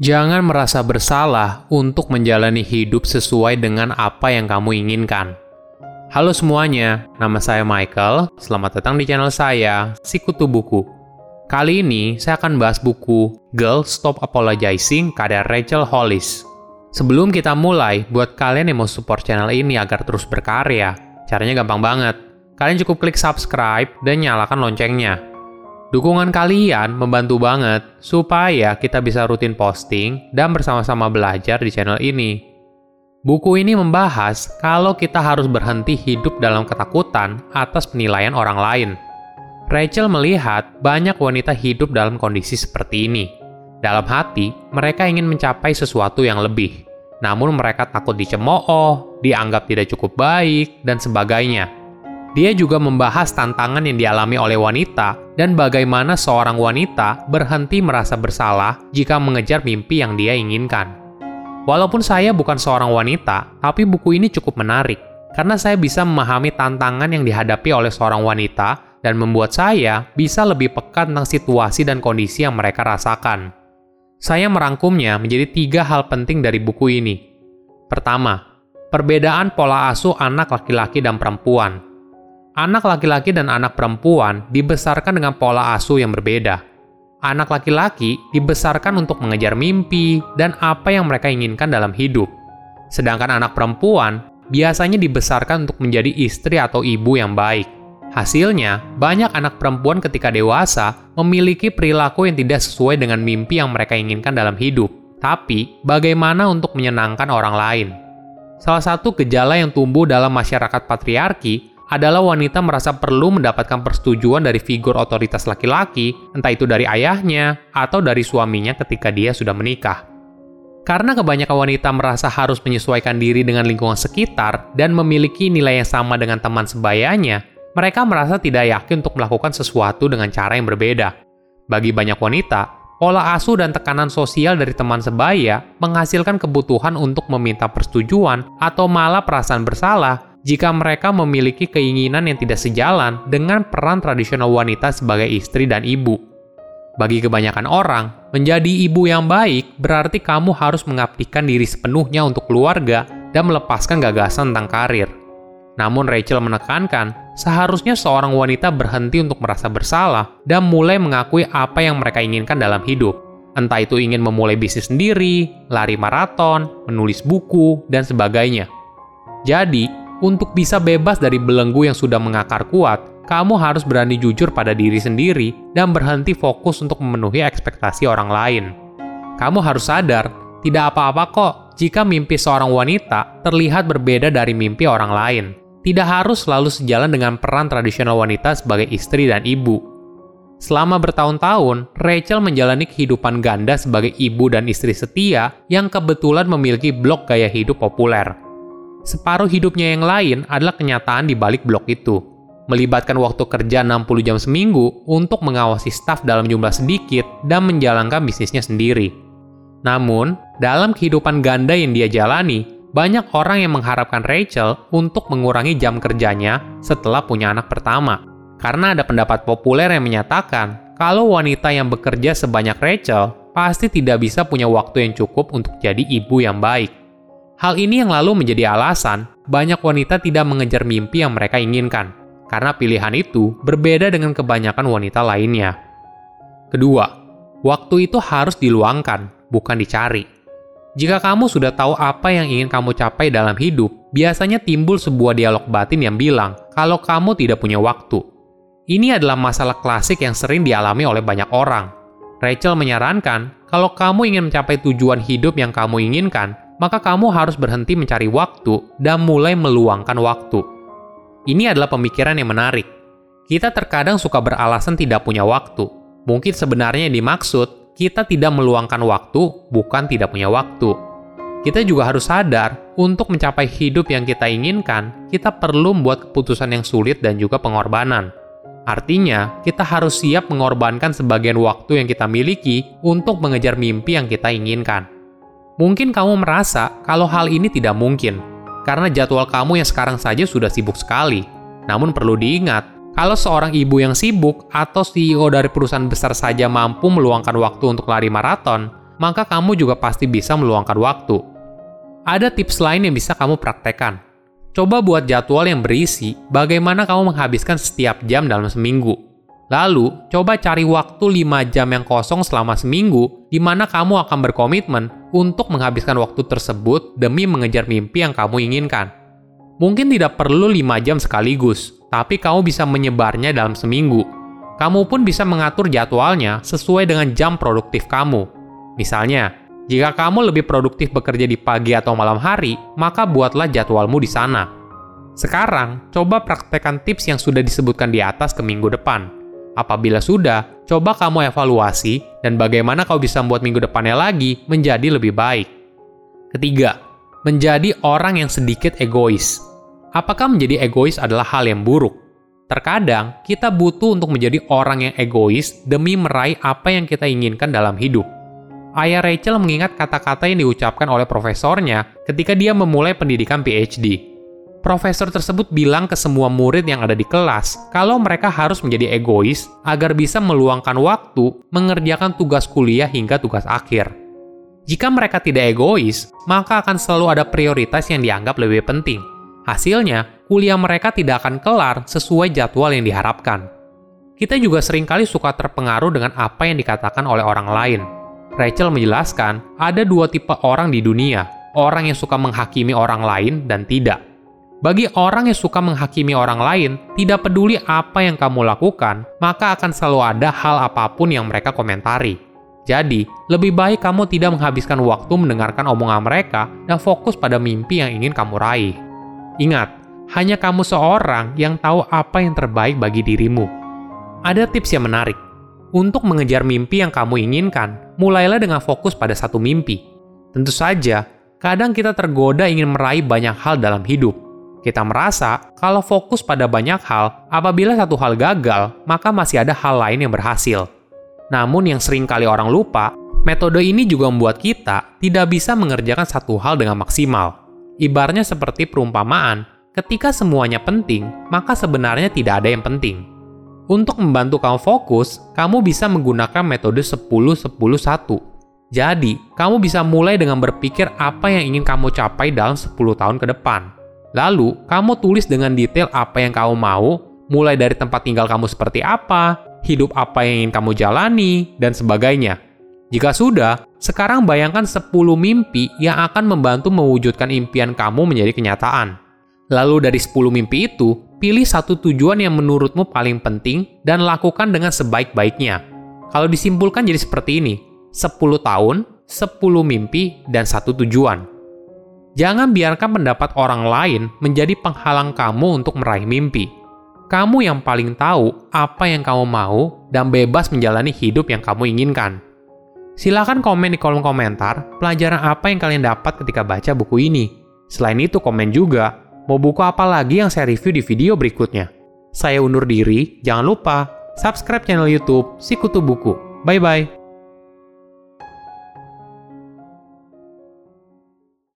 Jangan merasa bersalah untuk menjalani hidup sesuai dengan apa yang kamu inginkan. Halo semuanya, nama saya Michael. Selamat datang di channel saya, Sikutu Buku. Kali ini saya akan bahas buku Girl Stop Apologizing karya Rachel Hollis. Sebelum kita mulai, buat kalian yang mau support channel ini agar terus berkarya, caranya gampang banget. Kalian cukup klik subscribe dan nyalakan loncengnya Dukungan kalian membantu banget supaya kita bisa rutin posting dan bersama-sama belajar di channel ini. Buku ini membahas kalau kita harus berhenti hidup dalam ketakutan atas penilaian orang lain. Rachel melihat banyak wanita hidup dalam kondisi seperti ini. Dalam hati, mereka ingin mencapai sesuatu yang lebih. Namun mereka takut dicemooh, dianggap tidak cukup baik, dan sebagainya. Dia juga membahas tantangan yang dialami oleh wanita dan bagaimana seorang wanita berhenti merasa bersalah jika mengejar mimpi yang dia inginkan. Walaupun saya bukan seorang wanita, tapi buku ini cukup menarik karena saya bisa memahami tantangan yang dihadapi oleh seorang wanita dan membuat saya bisa lebih peka tentang situasi dan kondisi yang mereka rasakan. Saya merangkumnya menjadi tiga hal penting dari buku ini. Pertama, perbedaan pola asuh anak laki-laki dan perempuan – Anak laki-laki dan anak perempuan dibesarkan dengan pola asuh yang berbeda. Anak laki-laki dibesarkan untuk mengejar mimpi dan apa yang mereka inginkan dalam hidup. Sedangkan anak perempuan biasanya dibesarkan untuk menjadi istri atau ibu yang baik. Hasilnya, banyak anak perempuan ketika dewasa memiliki perilaku yang tidak sesuai dengan mimpi yang mereka inginkan dalam hidup. Tapi, bagaimana untuk menyenangkan orang lain? Salah satu gejala yang tumbuh dalam masyarakat patriarki adalah wanita merasa perlu mendapatkan persetujuan dari figur otoritas laki-laki, entah itu dari ayahnya atau dari suaminya ketika dia sudah menikah. Karena kebanyakan wanita merasa harus menyesuaikan diri dengan lingkungan sekitar dan memiliki nilai yang sama dengan teman sebayanya, mereka merasa tidak yakin untuk melakukan sesuatu dengan cara yang berbeda. Bagi banyak wanita, pola asuh dan tekanan sosial dari teman sebaya menghasilkan kebutuhan untuk meminta persetujuan atau malah perasaan bersalah jika mereka memiliki keinginan yang tidak sejalan dengan peran tradisional wanita sebagai istri dan ibu. Bagi kebanyakan orang, menjadi ibu yang baik berarti kamu harus mengabdikan diri sepenuhnya untuk keluarga dan melepaskan gagasan tentang karir. Namun Rachel menekankan, seharusnya seorang wanita berhenti untuk merasa bersalah dan mulai mengakui apa yang mereka inginkan dalam hidup. Entah itu ingin memulai bisnis sendiri, lari maraton, menulis buku, dan sebagainya. Jadi, untuk bisa bebas dari belenggu yang sudah mengakar kuat, kamu harus berani jujur pada diri sendiri dan berhenti fokus untuk memenuhi ekspektasi orang lain. Kamu harus sadar, tidak apa-apa kok jika mimpi seorang wanita terlihat berbeda dari mimpi orang lain. Tidak harus selalu sejalan dengan peran tradisional wanita sebagai istri dan ibu. Selama bertahun-tahun, Rachel menjalani kehidupan ganda sebagai ibu dan istri setia yang kebetulan memiliki blog gaya hidup populer. Separuh hidupnya yang lain adalah kenyataan di balik blok itu. Melibatkan waktu kerja 60 jam seminggu untuk mengawasi staf dalam jumlah sedikit dan menjalankan bisnisnya sendiri. Namun, dalam kehidupan ganda yang dia jalani, banyak orang yang mengharapkan Rachel untuk mengurangi jam kerjanya setelah punya anak pertama. Karena ada pendapat populer yang menyatakan kalau wanita yang bekerja sebanyak Rachel pasti tidak bisa punya waktu yang cukup untuk jadi ibu yang baik. Hal ini yang lalu menjadi alasan banyak wanita tidak mengejar mimpi yang mereka inginkan, karena pilihan itu berbeda dengan kebanyakan wanita lainnya. Kedua, waktu itu harus diluangkan, bukan dicari. Jika kamu sudah tahu apa yang ingin kamu capai dalam hidup, biasanya timbul sebuah dialog batin yang bilang kalau kamu tidak punya waktu. Ini adalah masalah klasik yang sering dialami oleh banyak orang. Rachel menyarankan kalau kamu ingin mencapai tujuan hidup yang kamu inginkan, maka kamu harus berhenti mencari waktu dan mulai meluangkan waktu. Ini adalah pemikiran yang menarik. Kita terkadang suka beralasan tidak punya waktu. Mungkin sebenarnya yang dimaksud, kita tidak meluangkan waktu, bukan tidak punya waktu. Kita juga harus sadar, untuk mencapai hidup yang kita inginkan, kita perlu membuat keputusan yang sulit dan juga pengorbanan. Artinya, kita harus siap mengorbankan sebagian waktu yang kita miliki untuk mengejar mimpi yang kita inginkan. Mungkin kamu merasa kalau hal ini tidak mungkin, karena jadwal kamu yang sekarang saja sudah sibuk sekali. Namun perlu diingat, kalau seorang ibu yang sibuk atau CEO dari perusahaan besar saja mampu meluangkan waktu untuk lari maraton, maka kamu juga pasti bisa meluangkan waktu. Ada tips lain yang bisa kamu praktekkan. Coba buat jadwal yang berisi bagaimana kamu menghabiskan setiap jam dalam seminggu. Lalu, coba cari waktu 5 jam yang kosong selama seminggu di mana kamu akan berkomitmen untuk menghabiskan waktu tersebut demi mengejar mimpi yang kamu inginkan. Mungkin tidak perlu 5 jam sekaligus, tapi kamu bisa menyebarnya dalam seminggu. Kamu pun bisa mengatur jadwalnya sesuai dengan jam produktif kamu. Misalnya, jika kamu lebih produktif bekerja di pagi atau malam hari, maka buatlah jadwalmu di sana. Sekarang, coba praktekkan tips yang sudah disebutkan di atas ke minggu depan. Apabila sudah, coba kamu evaluasi dan bagaimana kau bisa membuat minggu depannya lagi menjadi lebih baik. Ketiga, menjadi orang yang sedikit egois. Apakah menjadi egois adalah hal yang buruk? Terkadang, kita butuh untuk menjadi orang yang egois demi meraih apa yang kita inginkan dalam hidup. Ayah Rachel mengingat kata-kata yang diucapkan oleh profesornya ketika dia memulai pendidikan PhD. Profesor tersebut bilang ke semua murid yang ada di kelas kalau mereka harus menjadi egois agar bisa meluangkan waktu mengerjakan tugas kuliah hingga tugas akhir. Jika mereka tidak egois, maka akan selalu ada prioritas yang dianggap lebih penting, Hasilnya, kuliah mereka tidak akan kelar sesuai jadwal yang diharapkan. Kita juga sering kali suka terpengaruh dengan apa yang dikatakan oleh orang lain. Rachel menjelaskan, ada dua tipe orang di dunia, orang yang suka menghakimi orang lain dan tidak. Bagi orang yang suka menghakimi orang lain, tidak peduli apa yang kamu lakukan, maka akan selalu ada hal apa pun yang mereka komentari. Jadi, lebih baik kamu tidak menghabiskan waktu mendengarkan omongan mereka dan fokus pada mimpi yang ingin kamu raih. Ingat, hanya kamu seorang yang tahu apa yang terbaik bagi dirimu. Ada tips yang menarik. Untuk mengejar mimpi yang kamu inginkan, mulailah dengan fokus pada satu mimpi. Tentu saja, kadang kita tergoda ingin meraih banyak hal dalam hidup. Kita merasa kalau fokus pada banyak hal, apabila satu hal gagal, maka masih ada hal lain yang berhasil. Namun yang sering kali orang lupa, metode ini juga membuat kita tidak bisa mengerjakan satu hal dengan maksimal. Ibarnya seperti perumpamaan, ketika semuanya penting, maka sebenarnya tidak ada yang penting. Untuk membantu kamu fokus, kamu bisa menggunakan metode 10-10-1. Jadi, kamu bisa mulai dengan berpikir apa yang ingin kamu capai dalam 10 tahun ke depan. Lalu, kamu tulis dengan detail apa yang kamu mau, mulai dari tempat tinggal kamu seperti apa, hidup apa yang ingin kamu jalani, dan sebagainya. Jika sudah, sekarang bayangkan 10 mimpi yang akan membantu mewujudkan impian kamu menjadi kenyataan. Lalu dari 10 mimpi itu, pilih satu tujuan yang menurutmu paling penting dan lakukan dengan sebaik-baiknya. Kalau disimpulkan jadi seperti ini, 10 tahun, 10 mimpi, dan satu tujuan. Jangan biarkan pendapat orang lain menjadi penghalang kamu untuk meraih mimpi. Kamu yang paling tahu apa yang kamu mau dan bebas menjalani hidup yang kamu inginkan. Silahkan komen di kolom komentar pelajaran apa yang kalian dapat ketika baca buku ini. Selain itu komen juga, mau buku apa lagi yang saya review di video berikutnya. Saya undur diri, jangan lupa subscribe channel YouTube Sikutu Buku. Bye-bye.